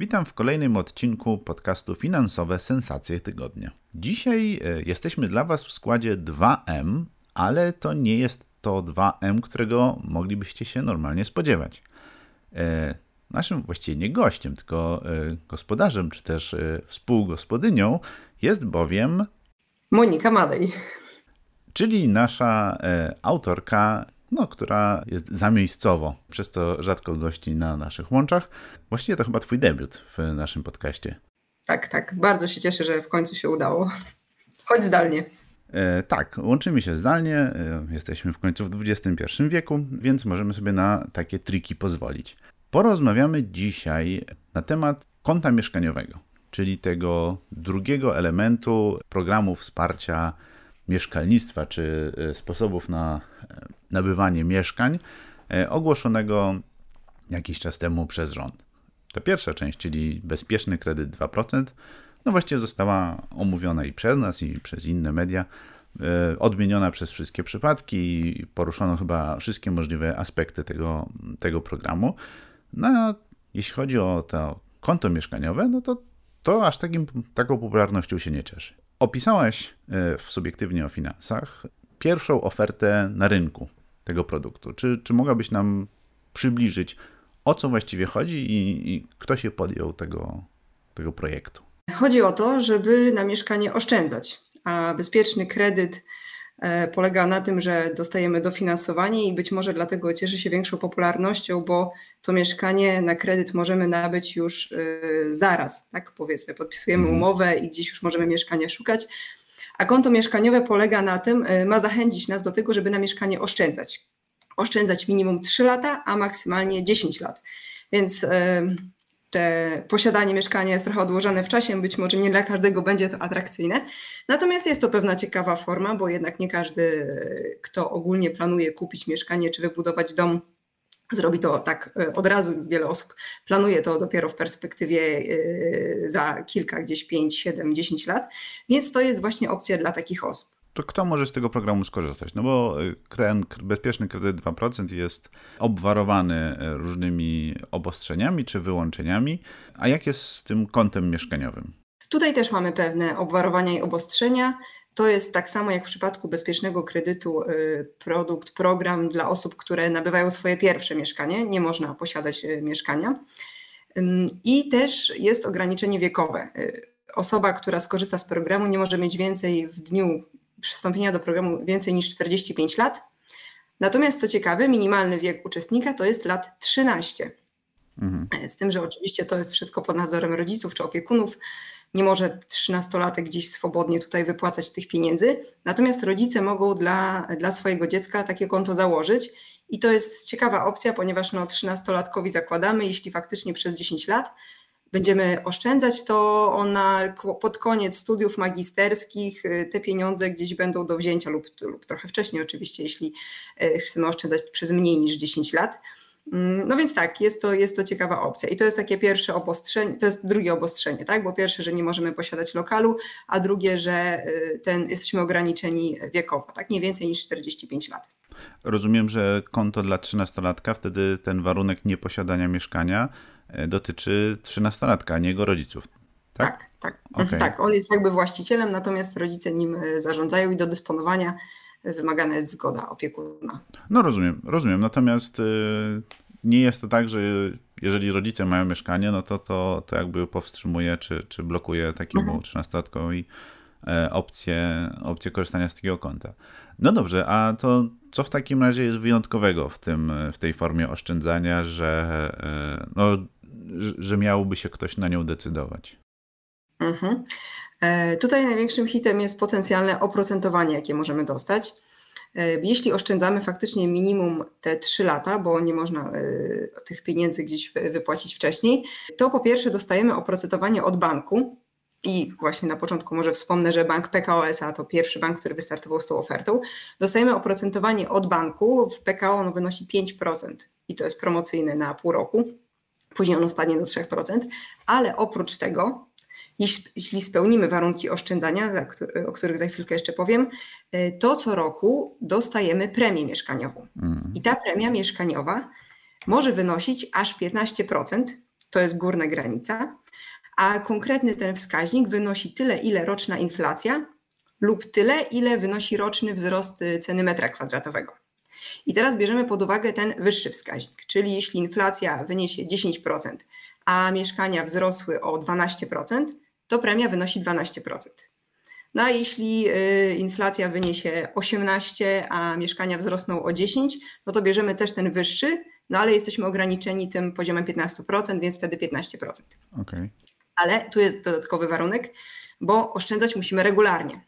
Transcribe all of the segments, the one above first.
Witam w kolejnym odcinku podcastu Finansowe Sensacje Tygodnia. Dzisiaj e, jesteśmy dla Was w składzie 2M, ale to nie jest to 2M, którego moglibyście się normalnie spodziewać. E, naszym właściwie nie gościem, tylko e, gospodarzem, czy też współgospodynią jest bowiem Monika Madej. Czyli nasza autorka no, która jest zamiejscowo, przez co rzadko gości na naszych łączach. Właściwie to chyba Twój debiut w naszym podcaście. Tak, tak. Bardzo się cieszę, że w końcu się udało. Chodź zdalnie. E, tak, łączymy się zdalnie. E, jesteśmy w końcu w XXI wieku, więc możemy sobie na takie triki pozwolić. Porozmawiamy dzisiaj na temat konta mieszkaniowego, czyli tego drugiego elementu programu wsparcia mieszkalnictwa czy e, sposobów na e, nabywanie mieszkań e, ogłoszonego jakiś czas temu przez rząd. Ta pierwsza część, czyli bezpieczny kredyt 2%, no właściwie została omówiona i przez nas, i przez inne media, odmieniona przez wszystkie przypadki i poruszono chyba wszystkie możliwe aspekty tego, tego programu. No a jeśli chodzi o to konto mieszkaniowe, no to to aż takim, taką popularnością się nie cieszy. Opisałaś e, w subiektywnie o finansach pierwszą ofertę na rynku tego produktu. Czy, czy mogłabyś nam przybliżyć, o co właściwie chodzi i, i kto się podjął tego, tego projektu? Chodzi o to, żeby na mieszkanie oszczędzać, a bezpieczny kredyt E, polega na tym, że dostajemy dofinansowanie i być może dlatego cieszy się większą popularnością, bo to mieszkanie na kredyt możemy nabyć już e, zaraz, tak powiedzmy, podpisujemy mhm. umowę i gdzieś już możemy mieszkania szukać. A konto mieszkaniowe polega na tym, e, ma zachęcić nas do tego, żeby na mieszkanie oszczędzać. Oszczędzać minimum 3 lata, a maksymalnie 10 lat. Więc te posiadanie mieszkania jest trochę odłożone w czasie, być może nie dla każdego będzie to atrakcyjne. Natomiast jest to pewna ciekawa forma, bo jednak nie każdy, kto ogólnie planuje kupić mieszkanie czy wybudować dom, zrobi to tak e, od razu. Wiele osób planuje to dopiero w perspektywie e, za kilka, gdzieś 5, 7, 10 lat, więc to jest właśnie opcja dla takich osób to kto może z tego programu skorzystać? No bo ten bezpieczny kredyt 2% jest obwarowany e, różnymi obostrzeniami czy wyłączeniami. A jak jest z tym kontem mieszkaniowym? Tutaj też mamy pewne obwarowania i obostrzenia. To jest tak samo jak w przypadku bezpiecznego kredytu e, produkt, program dla osób, które nabywają swoje pierwsze mieszkanie. Nie można posiadać e, mieszkania. I też jest ograniczenie wiekowe. Osoba, która skorzysta z programu, nie może mieć więcej w dniu przystąpienia do programu więcej niż 45 lat. Natomiast co ciekawe, minimalny wiek uczestnika to jest lat 13. Mhm. Z tym, że oczywiście to jest wszystko pod nadzorem rodziców czy opiekunów. Nie może 13-latek gdzieś swobodnie tutaj wypłacać tych pieniędzy. Natomiast rodzice mogą dla, dla swojego dziecka takie konto założyć. I to jest ciekawa opcja, ponieważ no, 13-latkowi zakładamy, jeśli faktycznie przez 10 lat będziemy oszczędzać, to ona pod koniec studiów magisterskich y, te pieniądze gdzieś będą do wzięcia lub, lub trochę wcześniej oczywiście, jeśli y, chcemy oszczędzać przez mniej niż 10 lat. Mm, no więc tak, jest to, jest to ciekawa opcja. I to jest takie pierwsze obostrzenie, to jest drugie obostrzenie, tak? Bo pierwsze, że nie możemy posiadać lokalu, a drugie, że y, ten, jesteśmy ograniczeni wiekowo, tak? Nie więcej niż 45 lat. Rozumiem, że konto dla 13-latka, wtedy ten warunek nieposiadania mieszkania E, dotyczy trzynastolatka, a nie jego rodziców. Tak, tak. Tak, okay. tak, on jest jakby właścicielem, natomiast rodzice nim e, zarządzają i do dysponowania wymagana jest zgoda opiekuna. No rozumiem, rozumiem. Natomiast y, nie jest to tak, że jeżeli rodzice mają mieszkanie, no to to, to jakby powstrzymuje czy, czy blokuje takiemu mhm. 13-latkowi e, opcję, opcję korzystania z takiego konta. No dobrze, a to co w takim razie jest wyjątkowego w, tym, w tej formie oszczędzania, że no, że miałby się ktoś na nią decydować? Mhm. E, tutaj największym hitem jest potencjalne oprocentowanie, jakie możemy dostać. E, jeśli oszczędzamy faktycznie minimum te 3 lata, bo nie można e, tych pieniędzy gdzieś wypłacić wcześniej, to po pierwsze dostajemy oprocentowanie od banku. I właśnie na początku może wspomnę, że bank PKO SA to pierwszy bank, który wystartował z tą ofertą, dostajemy oprocentowanie od banku, w PKO ono wynosi 5% i to jest promocyjne na pół roku, później ono spadnie do 3%, ale oprócz tego jeśli spełnimy warunki oszczędzania, o których za chwilkę jeszcze powiem, e, to co roku dostajemy premię mieszkaniową. Mm. I ta premia mieszkaniowa może wynosić aż 15%, to jest górna granica, a konkretny ten wskaźnik wynosi tyle, ile roczna inflacja lub tyle, ile wynosi roczny wzrost y, ceny metra kwadratowego. I teraz bierzemy pod uwagę ten wyższy wskaźnik, czyli jeśli inflacja wyniesie 10%, a mieszkania wzrosły o 12%, to premia wynosi 12%. No a jeśli y, inflacja wyniesie 18, a mieszkania wzrosną o 10, no to bierzemy też ten wyższy, no ale jesteśmy ograniczeni tym poziomem 15%, więc wtedy 15%. Okay. Ale tu jest dodatkowy warunek, bo oszczędzać musimy regularnie.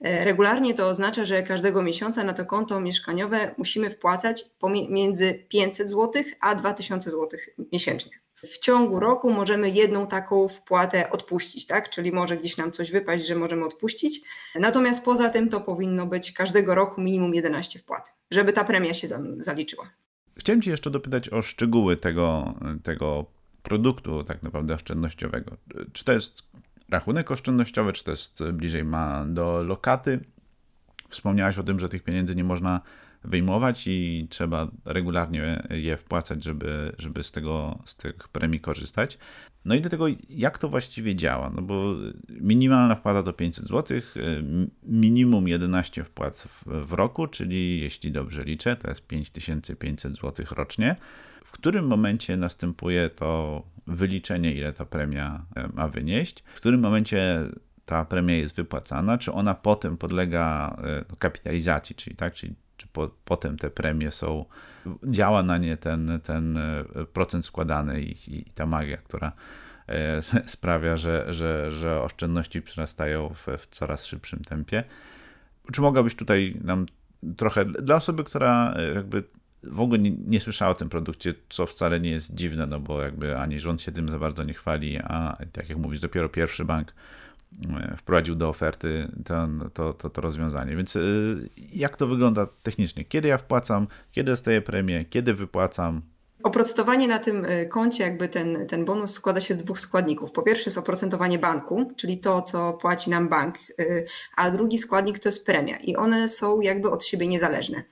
E, regularnie to oznacza, że każdego miesiąca na to konto mieszkaniowe musimy wpłacać między 500 zł a 2000 zł miesięcznie. W ciągu roku możemy jedną taką wpłatę odpuścić, tak? Czyli może gdzieś nam coś wypaść, że możemy odpuścić. Natomiast poza tym to powinno być każdego roku minimum 11 wpłat, żeby ta premia się zaliczyła. Chciałem Ci jeszcze dopytać o szczegóły tego, tego produktu tak naprawdę oszczędnościowego. Czy to jest rachunek oszczędnościowy, czy to jest bliżej ma do lokaty? Wspomniałaś o tym, że tych pieniędzy nie można wyjmować i trzeba regularnie je wpłacać, żeby, żeby z, tego, z tych premii korzystać. No i do tego, jak to właściwie działa? No bo minimalna wpłata to 500 zł, minimum 11 wpłat w, w roku, czyli jeśli dobrze liczę, to jest 5500 zł rocznie. W którym momencie następuje to wyliczenie, ile ta premia e, ma wynieść? W którym momencie ta premia jest wypłacana? Czy ona potem podlega e, kapitalizacji, czyli tak, czyli czy po, potem te premie są, działa na nie ten, ten e, procent składany i, i ta magia, która sprawia, że, że, że oszczędności przerastają w, w coraz szybszym tempie. Czy mogłabyś tutaj nam trochę, dla osoby, która jakby w ogóle nie, nie, słyszała o tym produkcie, co wcale nie jest dziwne, no bo jakby ani rząd się tym za bardzo nie chwali, a tak jak mówisz, dopiero pierwszy bank E, wprowadził do oferty to, to, to rozwiązanie. Więc e, jak to wygląda technicznie? Kiedy ja wpłacam, kiedy dostaję premię, kiedy wypłacam? Oprocentowanie na tym e, koncie, jakby ten, ten bonus składa się z dwóch składników. Po pierwsze jest oprocentowanie banku, czyli to, co płaci nam bank, a drugi składnik to jest premia i one są jakby od siebie niezależne.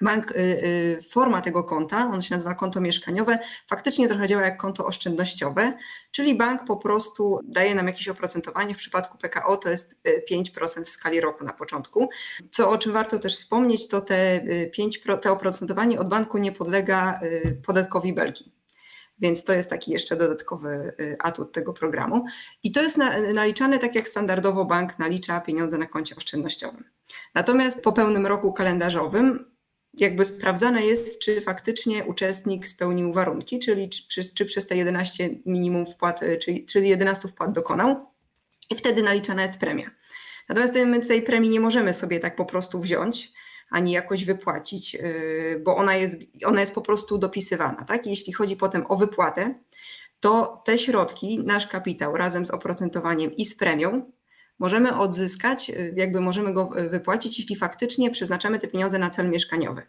Bank, y, y, forma tego konta, on się nazywa konto mieszkaniowe, faktycznie trochę działa jak konto oszczędnościowe, czyli bank po prostu daje nam jakieś oprocentowanie. W przypadku PKO to jest 5% y, w skali roku na początku. Co o czym warto też wspomnieć, to te 5, te oprocentowanie od banku nie podlega podatkowi Belgii. Więc to jest taki jeszcze dodatkowy atut tego programu. I to jest naliczane tak, jak standardowo bank nalicza pieniądze na koncie oszczędnościowym. Natomiast po pełnym roku kalendarzowym jakby sprawdzane jest, czy faktycznie uczestnik spełnił warunki, czyli czy, czy przez te 11 minimum wpłat, e, czy, czy 11 wpłat dokonał i wtedy naliczana jest premia. Natomiast my tej premii nie możemy sobie tak po prostu wziąć, ani jakoś wypłacić, e, bo ona jest, ona jest po prostu dopisywana. Tak? jeśli chodzi potem o wypłatę, to te środki, nasz kapitał razem z oprocentowaniem i z premią możemy odzyskać, y, jakby możemy go y, wypłacić, jeśli faktycznie przeznaczamy te pieniądze na cel mieszkaniowy.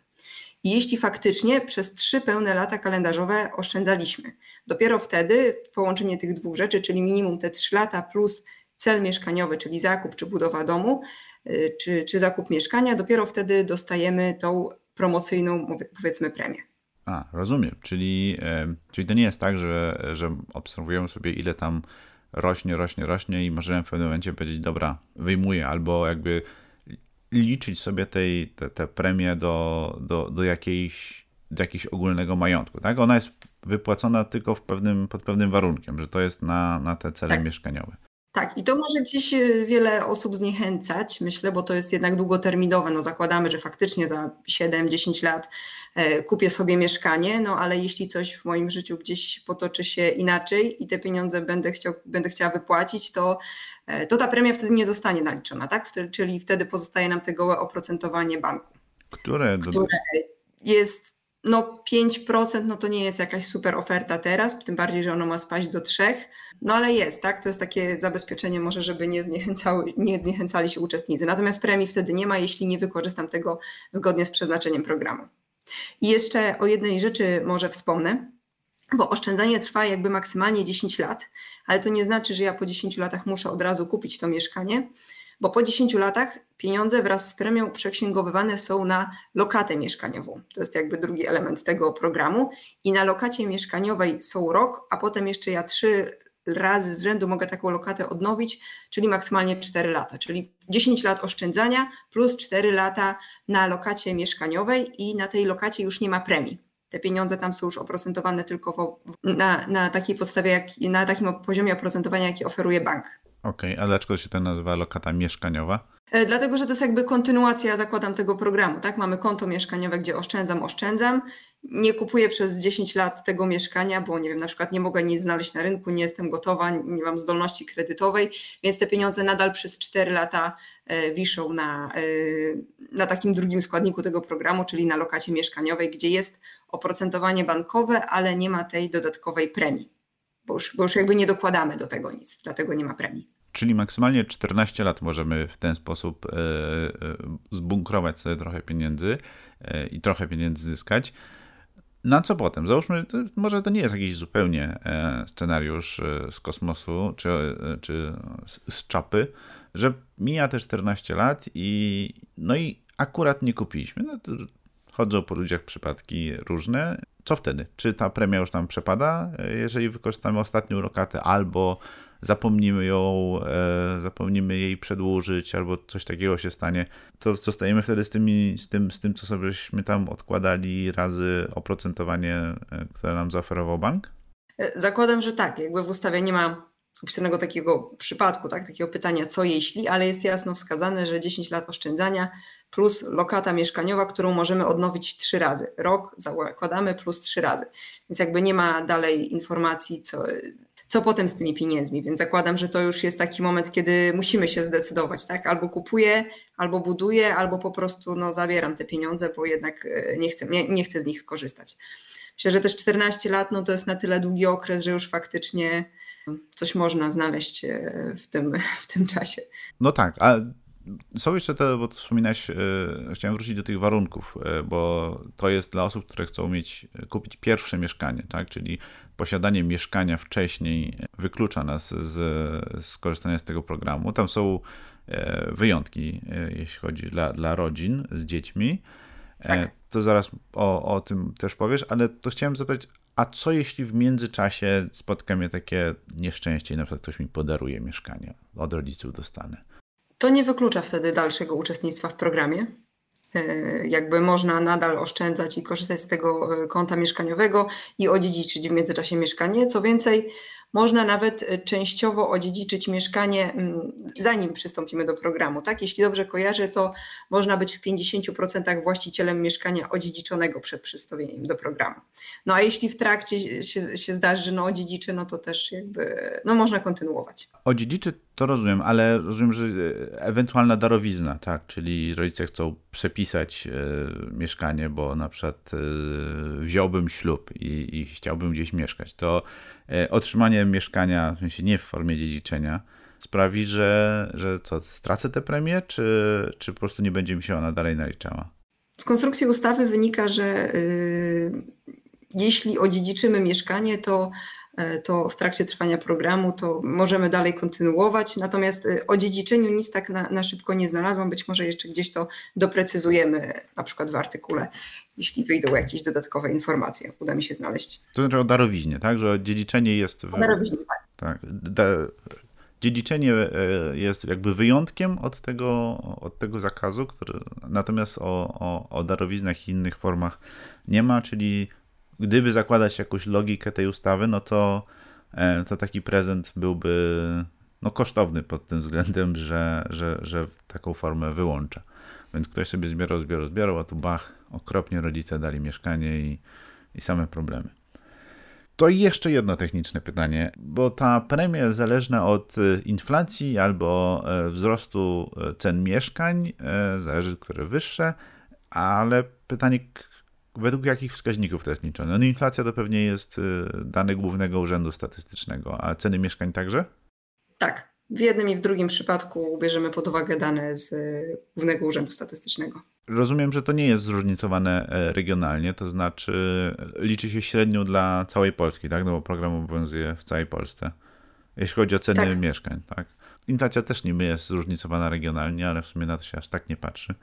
I jeśli faktycznie przez trzy pełne lata kalendarzowe oszczędzaliśmy. Dopiero wtedy połączenie tych dwóch rzeczy, czyli minimum te trzy lata plus cel mieszkaniowy, czyli zakup czy budowa domu, y, czy, czy zakup mieszkania, dopiero wtedy dostajemy tą promocyjną, powiedzmy, premię. A, rozumiem. Czyli, e, czyli to nie jest tak, że, że obserwujemy sobie, ile tam rośnie, rośnie, rośnie i możemy w pewnym momencie powiedzieć, dobra, wyjmuję, albo jakby liczyć sobie tej, te, te premie do, do, do, jakiejś, do jakiegoś ogólnego majątku. Tak? Ona jest wypłacona tylko w pewnym, pod pewnym warunkiem, że to jest na, na te cele tak. mieszkaniowe. Tak, i to może gdzieś e, wiele osób zniechęcać, myślę, bo to jest jednak długoterminowe. No zakładamy, że faktycznie za 7-10 lat e, kupię sobie mieszkanie, no ale jeśli coś w moim życiu gdzieś potoczy się inaczej i te pieniądze będę, chciał, będę chciała wypłacić, to, e, to ta premia wtedy nie zostanie naliczona, tak? Czyli wtedy pozostaje nam tego oprocentowanie banku. Które, które jest no 5% no to nie jest jakaś super oferta teraz, tym bardziej, że ono ma spaść do 3%, no ale jest, tak? To jest takie zabezpieczenie może, żeby nie, zniechęcały, nie zniechęcali się uczestnicy. Natomiast premii wtedy nie ma, jeśli nie wykorzystam tego zgodnie z przeznaczeniem programu. I jeszcze o jednej rzeczy może wspomnę, bo oszczędzanie trwa jakby maksymalnie 10 lat, ale to nie znaczy, że ja po 10 latach muszę od razu kupić to mieszkanie, bo po 10 latach pieniądze wraz z premią przeksięgowywane są na lokatę mieszkaniową. To jest jakby drugi element tego programu. I na lokacie mieszkaniowej są rok, a potem jeszcze ja trzy razy z rzędu mogę taką lokatę odnowić, czyli maksymalnie 4 lata, czyli 10 lat oszczędzania plus 4 lata na lokacie mieszkaniowej i na tej lokacie już nie ma premii. Te pieniądze tam są już oprocentowane tylko na, na takiej podstawie, jak, na takim poziomie oprocentowania, jaki oferuje bank. Okej, okay, a dlaczego się to nazywa lokata mieszkaniowa? E, dlatego, że to jest jakby kontynuacja, zakładam, tego programu. Tak, mamy konto mieszkaniowe, gdzie oszczędzam, oszczędzam. Nie kupuję przez 10 lat tego mieszkania, bo nie wiem, na przykład nie mogę nic znaleźć na rynku, nie jestem gotowa, nie mam zdolności kredytowej, więc te pieniądze nadal przez 4 lata e, wiszą na, e, na takim drugim składniku tego programu, czyli na lokacie mieszkaniowej, gdzie jest oprocentowanie bankowe, ale nie ma tej dodatkowej premii, bo już, bo już jakby nie dokładamy do tego nic, dlatego nie ma premii. Czyli maksymalnie 14 lat możemy w ten sposób e, e, zbunkrować sobie trochę pieniędzy e, i trochę pieniędzy zyskać. Na co potem? Załóżmy, to może to nie jest jakiś zupełnie scenariusz z kosmosu czy, czy z czapy, że mija te 14 lat i no i akurat nie kupiliśmy. No to chodzą po ludziach przypadki różne. Co wtedy? Czy ta premia już tam przepada, jeżeli wykorzystamy ostatnią lokatę, albo zapomnimy ją, e, zapomnimy jej przedłużyć, albo coś takiego się stanie, to zostajemy wtedy z, tymi, z, tym, z tym, co sobrześmy tam odkładali razy oprocentowanie, e, które nam zaoferował bank? E, zakładam, że tak. Jakby w ustawie nie ma opisanego takiego przypadku, tak, takiego pytania, co jeśli, ale jest jasno wskazane, że 10 lat oszczędzania plus lokata mieszkaniowa, którą możemy odnowić trzy razy. Rok zakładamy plus trzy razy. Więc jakby nie ma dalej informacji, co, co potem z tymi pieniędzmi. Więc zakładam, że to już jest taki moment, kiedy musimy się zdecydować, tak? Albo kupuję, albo buduję, albo po prostu no, zabieram te pieniądze, bo jednak e, nie chcę, nie, nie chcę z nich skorzystać. Myślę, że też 14 lat no, to jest na tyle długi okres, że już faktycznie coś można znaleźć e, w tym, w tym czasie. No tak, a są jeszcze te, bo wspominałeś, e, chciałem wrócić do tych warunków, bo to jest dla osób, które chcą mieć, kupić pierwsze mieszkanie, tak? Czyli posiadanie mieszkania wcześniej wyklucza nas z, z korzystania z tego programu. Tam są e, wyjątki, e, jeśli chodzi dla, dla rodzin z dziećmi. E, tak. To zaraz o, o tym też powiesz, ale to chciałem zapytać, a co jeśli w międzyczasie spotka mnie takie nieszczęście i na przykład ktoś mi podaruje mieszkanie, od rodziców dostanę? To nie wyklucza wtedy dalszego uczestnictwa w programie. E, jakby można nadal oszczędzać i korzystać z tego e, konta mieszkaniowego i odziedziczyć w międzyczasie mieszkanie. Co więcej, można nawet e, częściowo odziedziczyć mieszkanie, mm, zanim przystąpimy do programu. Tak? Jeśli dobrze kojarzę, to można być w 50% właścicielem mieszkania odziedziczonego przed przystąpieniem do programu. No a jeśli w trakcie się, się zdarzy, że no odziedziczy, no to też jakby no można kontynuować. Odziedziczy to rozumiem, ale rozumiem, że ewentualna darowizna, tak, czyli rodzice chcą przepisać e, mieszkanie, bo na przykład e, wziąłbym ślub i, i chciałbym gdzieś mieszkać, to E, otrzymanie mieszkania, w sensie nie w formie dziedziczenia, sprawi, że, że co, stracę tę premię, czy, czy po prostu nie będzie mi się ona dalej naliczała? Z konstrukcji ustawy wynika, że y, jeśli odziedziczymy mieszkanie, to E, to w trakcie trwania programu to możemy dalej kontynuować. Natomiast e, o dziedziczeniu nic tak na, na szybko nie znalazłam. Być może jeszcze gdzieś to doprecyzujemy, na przykład w artykule, jeśli wyjdą jakieś dodatkowe informacje. Uda mi się znaleźć. To znaczy o darowiźnie, tak? Że dziedziczenie jest. W... O darowiźnie, tak. tak. Da... Dziedziczenie e, jest jakby wyjątkiem od tego, od tego zakazu, który natomiast o, o, o darowiznach i innych formach nie ma, czyli gdyby zakładać jakąś logikę tej ustawy, no to, e, to taki prezent byłby no, kosztowny pod tym względem, że, że, że taką formę wyłącza. Więc ktoś sobie zbierał, zbierał, zbierał, a tu bach, okropnie rodzice dali mieszkanie i, i same problemy. To jeszcze jedno techniczne pytanie, bo ta premia zależna od e, inflacji albo e, wzrostu cen mieszkań, zależy, które wyższe, ale pytanie, według jakich wskaźników to jest liczone? No inflacja to pewnie jest y, dane Głównego Urzędu Statystycznego, a ceny mieszkań także? Tak. W jednym i w drugim przypadku bierzemy pod uwagę dane z y, Głównego Urzędu Statystycznego. Rozumiem, że to nie jest zróżnicowane e, regionalnie, to znaczy liczy się średnią dla całej Polski, tak? No bo program obowiązuje w całej Polsce. Jeśli chodzi o ceny tak. mieszkań, tak? Inflacja też niby jest zróżnicowana regionalnie, ale w sumie na to się aż tak nie patrzy.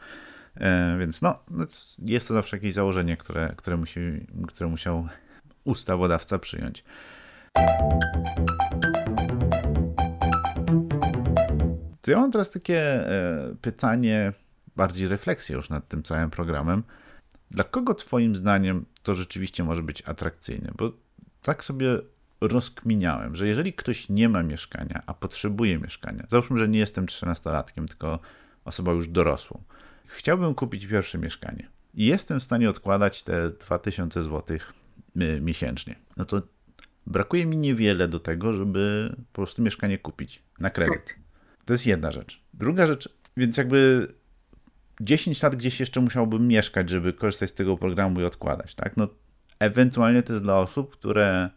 E, więc no, no, jest to zawsze jakieś założenie, które, które, musi, które musiał ustawodawca przyjąć. To ja mam teraz takie e, pytanie, bardziej refleksję już nad tym całym programem. Dla kogo Twoim zdaniem to rzeczywiście może być atrakcyjne? Bo tak sobie rozkminiałem, że jeżeli ktoś nie ma mieszkania, a potrzebuje mieszkania, załóżmy, że nie jestem 13-latkiem, tylko osobą już dorosłą, chciałbym kupić pierwsze mieszkanie i jestem w stanie odkładać te 2000 zł miesięcznie, no to brakuje mi niewiele do tego, żeby po prostu mieszkanie kupić na kredyt. Tak. To jest jedna rzecz. Druga rzecz, więc jakby 10 lat gdzieś jeszcze musiałbym mieszkać, żeby korzystać z tego programu i odkładać, tak? No, ewentualnie to jest dla osób, które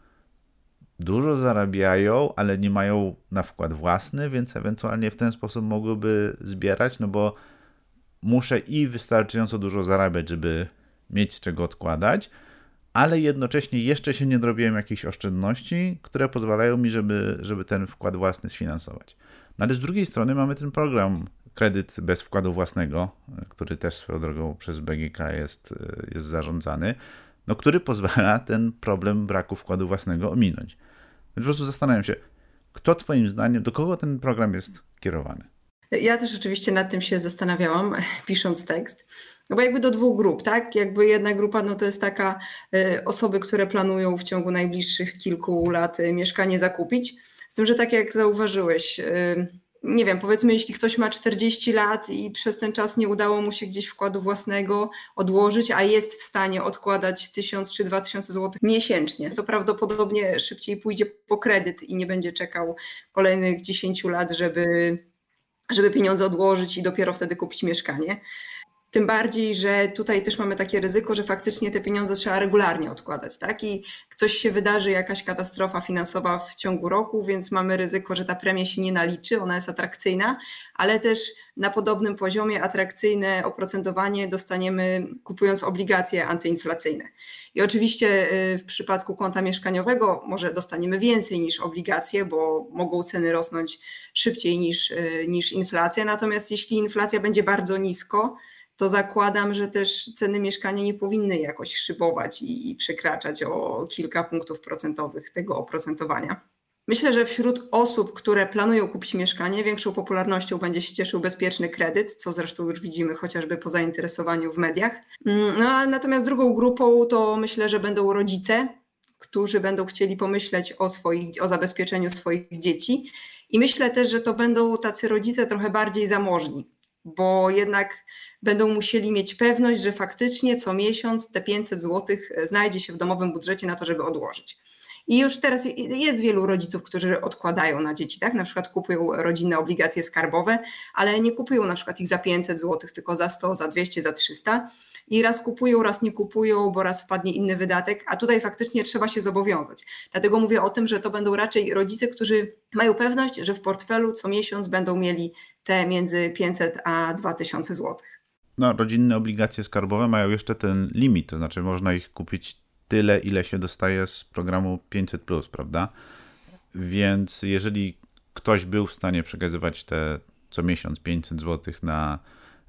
dużo zarabiają, ale nie mają na wkład własny, więc ewentualnie w ten sposób mogłyby zbierać, no bo muszę i wystarczająco dużo zarabiać, żeby mieć z czego odkładać, ale jednocześnie jeszcze się nie zrobiłem jakichś oszczędności, które pozwalają mi, żeby, żeby ten wkład własny sfinansować. No ale z drugiej strony mamy ten program kredyt bez wkładu własnego, który też swoją drogą przez BGK jest, jest zarządzany, no, który pozwala ten problem braku wkładu własnego ominąć. Więc po prostu zastanawiam się, kto Twoim zdaniem, do kogo ten program jest kierowany? Ja też oczywiście nad tym się zastanawiałam, pisząc tekst. No bo jakby do dwóch grup, tak? Jakby jedna grupa no to jest taka y, osoby, które planują w ciągu najbliższych kilku lat y, mieszkanie zakupić. Z tym, że tak jak zauważyłeś, y, nie wiem, powiedzmy, jeśli ktoś ma 40 lat i przez ten czas nie udało mu się gdzieś wkładu własnego odłożyć, a jest w stanie odkładać 1000 czy 2000 zł miesięcznie, to prawdopodobnie szybciej pójdzie po kredyt i nie będzie czekał kolejnych 10 lat, żeby, żeby pieniądze odłożyć i dopiero wtedy kupić mieszkanie. Tym bardziej, że tutaj też mamy takie ryzyko, że faktycznie te pieniądze trzeba regularnie odkładać, tak? I coś się wydarzy, jakaś katastrofa finansowa w ciągu roku, więc mamy ryzyko, że ta premia się nie naliczy, ona jest atrakcyjna, ale też na podobnym poziomie atrakcyjne oprocentowanie dostaniemy kupując obligacje antyinflacyjne. I oczywiście y, w przypadku konta mieszkaniowego może dostaniemy więcej niż obligacje, bo mogą ceny rosnąć szybciej niż, y, niż inflacja. Natomiast jeśli inflacja będzie bardzo nisko, to zakładam, że też ceny mieszkania nie powinny jakoś szybować i, przekraczać o kilka punktów procentowych tego oprocentowania. Myślę, że wśród osób, które planują kupić mieszkanie, większą popularnością będzie się cieszył bezpieczny kredyt, co zresztą już widzimy chociażby po zainteresowaniu w mediach. Mm, no, natomiast drugą grupą to myślę, że będą rodzice, którzy będą chcieli pomyśleć o, swoich, o zabezpieczeniu swoich dzieci. I myślę też, że to będą tacy rodzice trochę bardziej zamożni, bo jednak będą musieli mieć pewność, że faktycznie co miesiąc te 500 zł znajdzie się w domowym budżecie na to, żeby odłożyć. I już teraz jest wielu rodziców, którzy odkładają na dzieci, tak? Na przykład kupują rodzinne obligacje skarbowe, ale nie kupują na przykład ich za 500 zł, tylko za 100, za 200, za 300 i raz kupują, raz nie kupują, bo raz wpadnie inny wydatek, a tutaj faktycznie trzeba się zobowiązać. Dlatego mówię o tym, że to będą raczej rodzice, którzy mają pewność, że w portfelu co miesiąc będą mieli te między 500 a 2000 złotych no, rodzinne obligacje skarbowe mają jeszcze ten limit, to znaczy można ich kupić tyle, ile się dostaje z programu 500, prawda? Więc jeżeli ktoś był w stanie przekazywać te co miesiąc 500 zł na,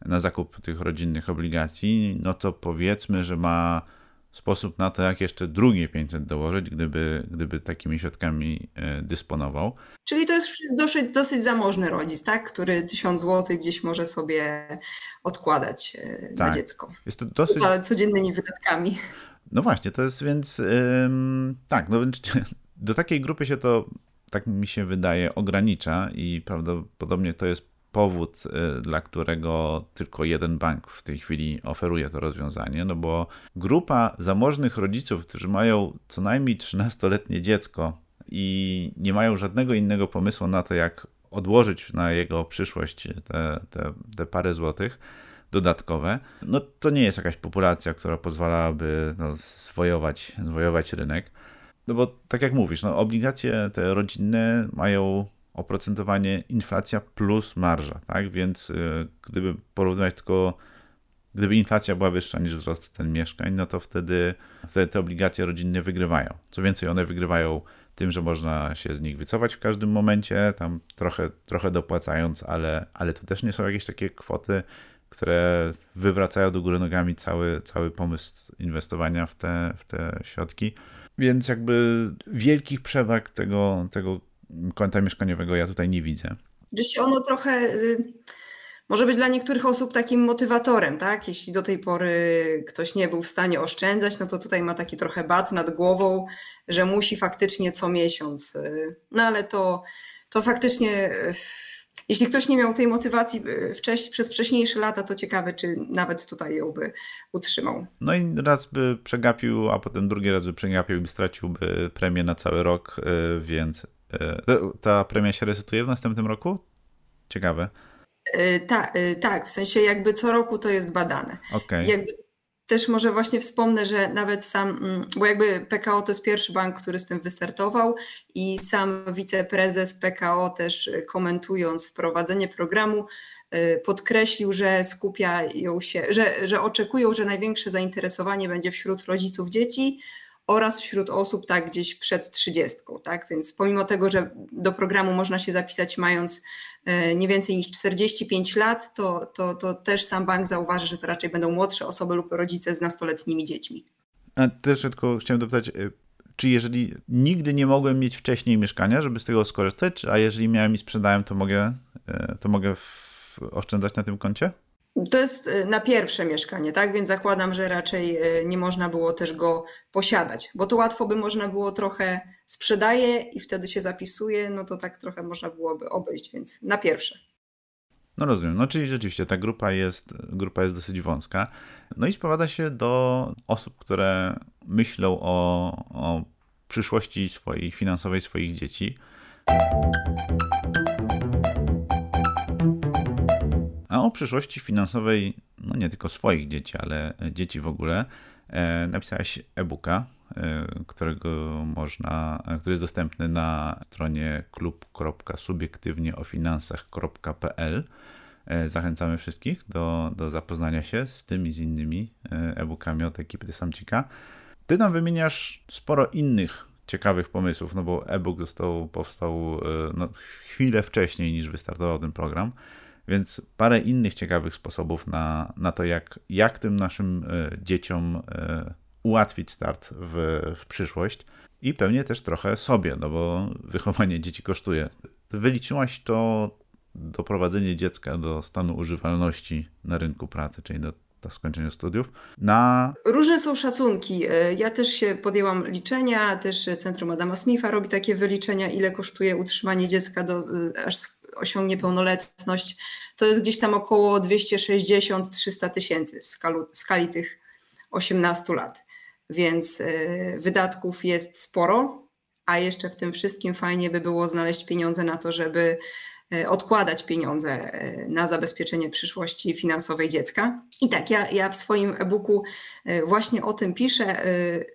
na zakup tych rodzinnych obligacji, no to powiedzmy, że ma sposób na to, jak jeszcze drugie 500 dołożyć, gdyby, gdyby takimi środkami e, dysponował. Czyli to jest dosyć, dosyć zamożny rodzic, tak? który 1000 zł gdzieś może sobie odkładać e, tak. na dziecko. Jest to dosyć... Za codziennymi wydatkami. No właśnie, to jest więc ym, tak, no więc do takiej grupy się to, tak mi się wydaje, ogranicza i prawdopodobnie to jest powód, y, dla którego tylko jeden bank w tej chwili oferuje to rozwiązanie, no bo grupa zamożnych rodziców, którzy mają co najmniej 13-letnie dziecko i nie mają żadnego innego pomysłu na to, jak odłożyć na jego przyszłość te, te, te parę złotych, dodatkowe. No to nie jest jakaś populacja, która pozwalałaby no, zwojować, zwojować rynek. No bo tak jak mówisz, no, obligacje te rodzinne mają oprocentowanie inflacja plus marża, tak? Więc y, gdyby porównywać tylko, gdyby inflacja była wyższa niż wzrost cen mieszkań, no to wtedy, wtedy te obligacje rodzinne wygrywają. Co więcej, one wygrywają tym, że można się z nich wycofać w każdym momencie, tam trochę, trochę dopłacając, ale, ale to też nie są jakieś takie kwoty, które wywracają do góry nogami cały, cały pomysł inwestowania w te, w te środki. Więc jakby wielkich przewag tego, tego konta mieszkaniowego ja tutaj nie widzę. Oczywiście ono trochę y, może być dla niektórych osób takim motywatorem, tak? Jeśli do tej pory ktoś nie był w stanie oszczędzać, no to tutaj ma taki trochę bat nad głową, że musi faktycznie co miesiąc. Y, no ale to, to faktycznie, y, jeśli ktoś nie miał tej motywacji wcześ, przez wcześniejsze lata, to ciekawe, czy nawet tutaj ją by utrzymał. No i raz by przegapił, a potem drugi raz by przegapił i straciłby premię na cały rok, więc ta premia się resetuje w następnym roku? Ciekawe. Tak, tak, w sensie jakby co roku to jest badane. Okay. Jakby też może właśnie wspomnę, że nawet sam, mm, bo jakby PKO to jest pierwszy bank, który z tym wystartował i sam wiceprezes PKO też komentując wprowadzenie programu podkreślił, że skupiają się, że, że oczekują, że największe zainteresowanie będzie wśród rodziców dzieci, oraz wśród osób tak gdzieś przed 30. Tak? Więc pomimo tego, że do programu można się zapisać mając e, nie więcej niż 45 lat, to, to, to też sam bank zauważy, że to raczej będą młodsze osoby lub rodzice z nastoletnimi dziećmi. A też tylko chciałem dopytać, e, czy jeżeli nigdy nie mogłem mieć wcześniej mieszkania, żeby z tego skorzystać, a jeżeli miałem i sprzedałem, to mogę, e, to mogę oszczędzać na tym koncie? To jest y, na pierwsze mieszkanie, tak? Więc zakładam, że raczej y, nie można było też go posiadać, bo to łatwo by można było trochę sprzedaje i wtedy się zapisuje, no to tak trochę można byłoby obejść, więc na pierwsze. No rozumiem. No czyli rzeczywiście ta grupa jest, grupa jest dosyć wąska. No i sprowadza się do osób, które myślą o, o przyszłości swojej finansowej swoich dzieci. O przyszłości finansowej, no nie tylko swoich dzieci, ale dzieci w ogóle, e, napisałeś e-booka, e, którego można, który jest dostępny na stronie klub.subiektywnieofinansach.pl. E, zachęcamy wszystkich do, do zapoznania się z tym i z innymi e-bookami od ekipy Samcika. Ty tam wymieniasz sporo innych ciekawych pomysłów, no bo e-book został, powstał no, chwilę wcześniej niż wystartował ten program. Więc parę innych ciekawych sposobów na, na to, jak, jak tym naszym e, dzieciom e, ułatwić start w, w przyszłość i pewnie też trochę sobie, no bo wychowanie dzieci kosztuje. Wyliczyłaś to doprowadzenie dziecka do stanu używalności na rynku pracy, czyli do do skończenia studiów. Na... Różne są szacunki. E, ja też się podjęłam liczenia, też Centrum Adama Smitha robi takie wyliczenia, ile kosztuje utrzymanie dziecka do, aż osiągnie pełnoletność, to jest gdzieś tam około 260-300 tysięcy w, w skali tych 18 lat. Więc y, wydatków jest sporo, a jeszcze w tym wszystkim fajnie by było znaleźć pieniądze na to, żeby E, odkładać pieniądze e, na zabezpieczenie przyszłości finansowej dziecka. I tak, ja, ja w swoim e-booku e, właśnie o tym piszę.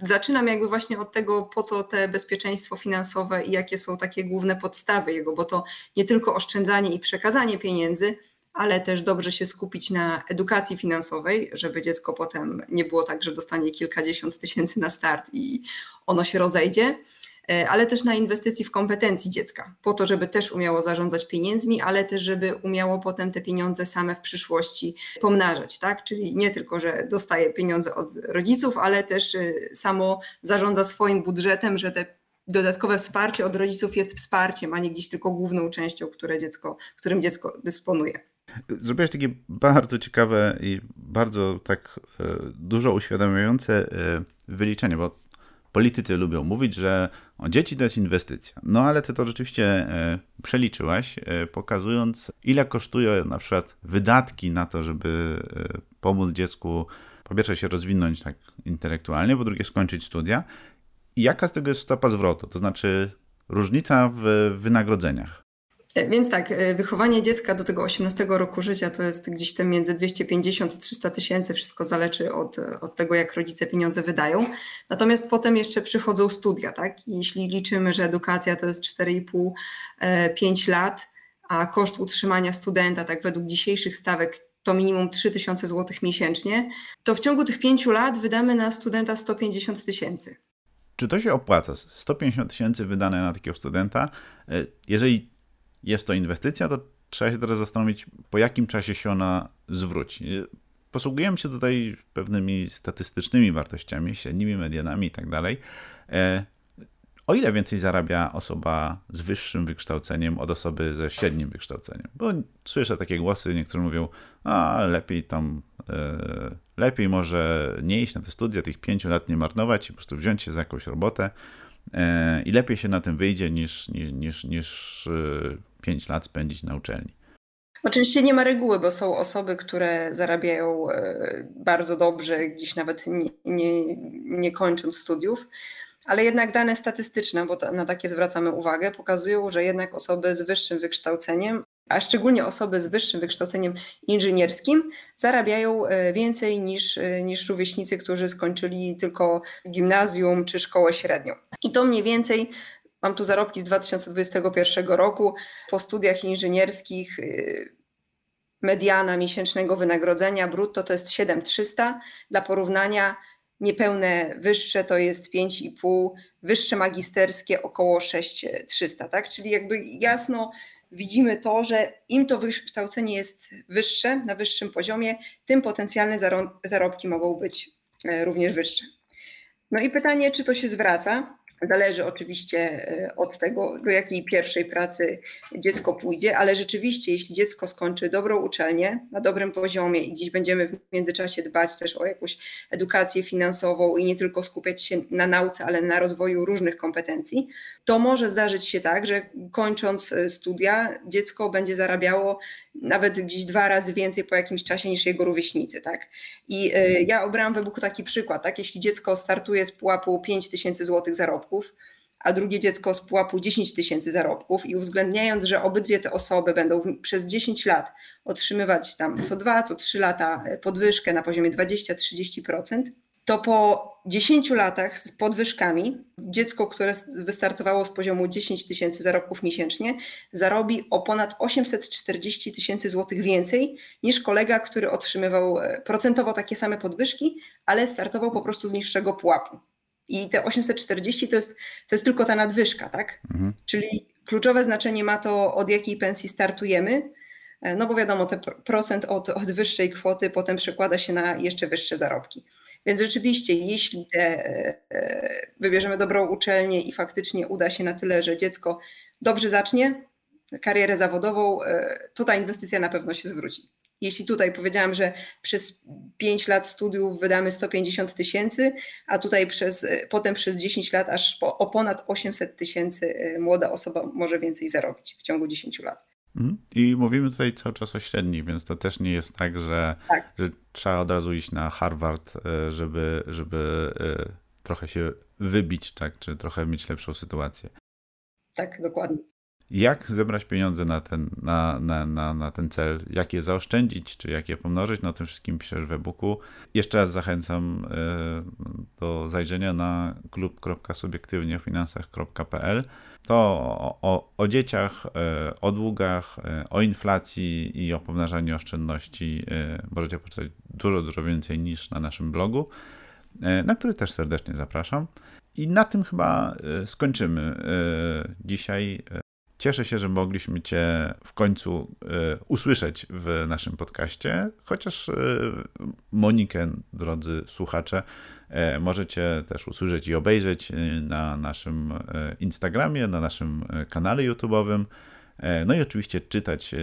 Zaczynam jakby właśnie od tego, po co te bezpieczeństwo finansowe i jakie są takie główne podstawy jego, bo to nie tylko oszczędzanie i przekazanie pieniędzy, ale też dobrze się skupić na edukacji finansowej, żeby dziecko potem nie było tak, że dostanie kilkadziesiąt tysięcy na start i ono się rozejdzie. E, ale też na inwestycji w kompetencji dziecka, po to, żeby też umiało zarządzać pieniędzmi, ale też, żeby umiało potem te pieniądze same w przyszłości pomnażać, tak? Czyli nie tylko, że dostaje pieniądze od rodziców, ale też e, samo zarządza swoim budżetem, że te dodatkowe wsparcie od rodziców jest wsparciem, a nie gdzieś tylko główną częścią, które dziecko, którym dziecko dysponuje. Zrobiłeś takie bardzo ciekawe i bardzo tak e, dużo uświadamiające wyliczenie, bo politycy lubią mówić, że o, dzieci to jest inwestycja. No ale ty to rzeczywiście e, przeliczyłaś, e, pokazując, ile kosztuje na przykład wydatki na to, żeby e, pomóc dziecku po pierwsze się rozwinąć tak intelektualnie, po drugie skończyć studia. I jaka z tego jest stopa zwrotu, to znaczy różnica w wynagrodzeniach? E, więc tak, e, wychowanie dziecka do tego 18 roku życia to jest gdzieś tam między 250 i 300 tysięcy, wszystko zależy od, od tego, jak rodzice pieniądze wydają. Natomiast potem jeszcze przychodzą studia, tak? Jeśli liczymy, że edukacja to jest 4,5-5 lat, a koszt utrzymania studenta, tak według dzisiejszych stawek, to minimum 3000 zł miesięcznie, to w ciągu tych 5 lat wydamy na studenta 150 tysięcy. Czy to się opłaca? 150 tysięcy wydane na takiego studenta. E, jeżeli jest to inwestycja, to trzeba się teraz zastanowić, po jakim czasie się ona zwróci. Posługujemy się tutaj pewnymi statystycznymi wartościami, średnimi medianami i tak dalej. E, o ile więcej zarabia osoba z wyższym wykształceniem od osoby ze średnim wykształceniem? Bo słyszę takie głosy, niektórzy mówią, a lepiej tam, e, lepiej może nie iść na te studia, tych pięciu lat nie marnować i po prostu wziąć się za jakąś robotę e, i lepiej się na tym wyjdzie niż, niż, niż, niż 5 lat spędzić na uczelni. Oczywiście nie ma reguły, bo są osoby, które zarabiają e, bardzo dobrze, gdzieś nawet nie, nie, nie kończąc studiów, ale jednak dane statystyczne, bo na takie zwracamy uwagę, pokazują, że jednak osoby z wyższym wykształceniem, a szczególnie osoby z wyższym wykształceniem inżynierskim, zarabiają e, więcej niż, e, niż rówieśnicy, którzy skończyli tylko gimnazjum czy szkołę średnią. I to mniej więcej Mam tu zarobki z 2021 roku. Po studiach inżynierskich y, mediana miesięcznego wynagrodzenia brutto to jest 7300. Dla porównania niepełne wyższe to jest 5,5, wyższe magisterskie około 6300, tak? Czyli jakby jasno widzimy to, że im to wykształcenie jest wyższe, na wyższym poziomie, tym potencjalne zarobki mogą być e, również wyższe. No i pytanie, czy to się zwraca? Zależy oczywiście e, od tego, do jakiej pierwszej pracy dziecko pójdzie, ale rzeczywiście, jeśli dziecko skończy dobrą uczelnię na dobrym poziomie i dziś będziemy w międzyczasie dbać też o jakąś edukację finansową i nie tylko skupiać się na nauce, ale na rozwoju różnych kompetencji, to może zdarzyć się tak, że kończąc e, studia, dziecko będzie zarabiało nawet gdzieś dwa razy więcej po jakimś czasie niż jego rówieśnicy. Tak? I e, ja obrałam w e-booku taki przykład. Tak? Jeśli dziecko startuje z pułapu 5 tysięcy złotych zarobków, a drugie dziecko z pułapu 10 tysięcy zarobków i uwzględniając, że obydwie te osoby będą przez 10 lat otrzymywać tam co dwa, co trzy lata e, podwyżkę na poziomie 20-30%, to po 10 latach z podwyżkami dziecko, które wystartowało z poziomu 10 tysięcy zarobków miesięcznie, zarobi o ponad 840 tysięcy złotych więcej niż kolega, który otrzymywał e, procentowo takie same podwyżki, ale startował po prostu z niższego pułapu. I te 840 to jest, to jest tylko ta nadwyżka, tak? Mhm. Czyli kluczowe znaczenie ma to, od jakiej pensji startujemy, no bo wiadomo, ten procent od, od wyższej kwoty potem przekłada się na jeszcze wyższe zarobki. Więc rzeczywiście, jeśli te, e, wybierzemy dobrą uczelnię i faktycznie uda się na tyle, że dziecko dobrze zacznie karierę zawodową, e, to ta inwestycja na pewno się zwróci. Jeśli tutaj powiedziałam, że przez 5 lat studiów wydamy 150 tysięcy, a tutaj przez, e, potem przez 10 lat aż po, o ponad 800 tysięcy młoda osoba może więcej zarobić w ciągu 10 lat. Mhm. I mówimy tutaj cały czas o średnich, więc to też nie jest tak, że, tak. że trzeba od razu iść na Harvard, e, żeby, żeby e, trochę się wybić, tak, czy trochę mieć lepszą sytuację. Tak, dokładnie. Jak zebrać pieniądze na ten, na, na, na, na ten cel? Jak je zaoszczędzić, czy jak je pomnożyć? No, o tym wszystkim piszesz w e-booku. Jeszcze raz zachęcam e, do zajrzenia na klub.subiektywnieofinansach.pl to o, o, dzieciach, e, o długach, e, o inflacji i o pomnażaniu oszczędności e, możecie poczytać dużo, dużo więcej niż na naszym blogu, na który też serdecznie zapraszam. I na tym chyba skończymy dzisiaj. Cieszę się, że mogliśmy Cię w końcu usłyszeć w naszym podcaście, chociaż Monikę, drodzy słuchacze, E, możecie też usłyszeć i obejrzeć na naszym Instagramie, na naszym kanale YouTube'owym. No i oczywiście czytać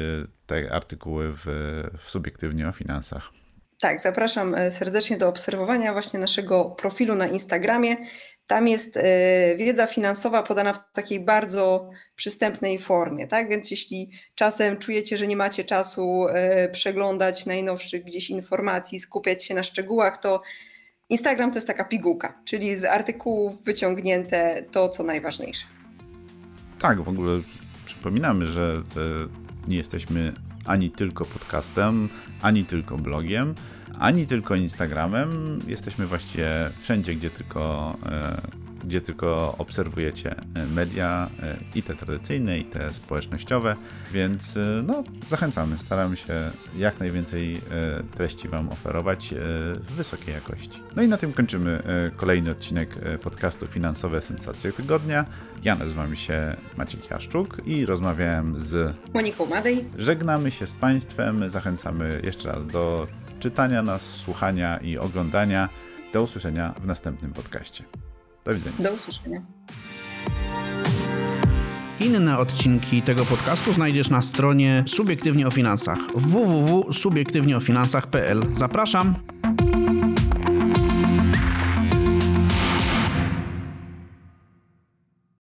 te artykuły w, w subiektywnie o finansach. Tak, zapraszam serdecznie do obserwowania właśnie naszego profilu na Instagramie. Tam jest wiedza finansowa podana w takiej bardzo przystępnej formie, tak? Więc jeśli czasem czujecie, że nie macie czasu przeglądać najnowszych gdzieś informacji, skupiać się na szczegółach, to Instagram to jest taka pigułka, czyli z artykułów wyciągnięte to, co najważniejsze. Tak, w ogóle Przypominamy, że nie jesteśmy ani tylko podcastem, ani tylko blogiem, ani tylko Instagramem. Jesteśmy właściwie wszędzie, gdzie tylko e, gdzie tylko obserwujecie e, media e, i te tradycyjne, i te społecznościowe, więc no, zachęcamy, staramy się jak najwięcej treści Wam oferować w wysokiej jakości. No i na tym kończymy kolejny odcinek podcastu Finansowe Sensacje Tygodnia. Ja nazywam się Maciek Jaszczuk i rozmawiałem z Moniką Madej. Żegnamy się z Państwem, zachęcamy jeszcze raz do czytania nas, słuchania i oglądania. Do usłyszenia w następnym podcaście. Do widzenia. Do usłyszenia. Inne odcinki tego podcastu znajdziesz na stronie Subiektywnie o Finansach www.subiektywnieofinansach.pl. Zapraszam!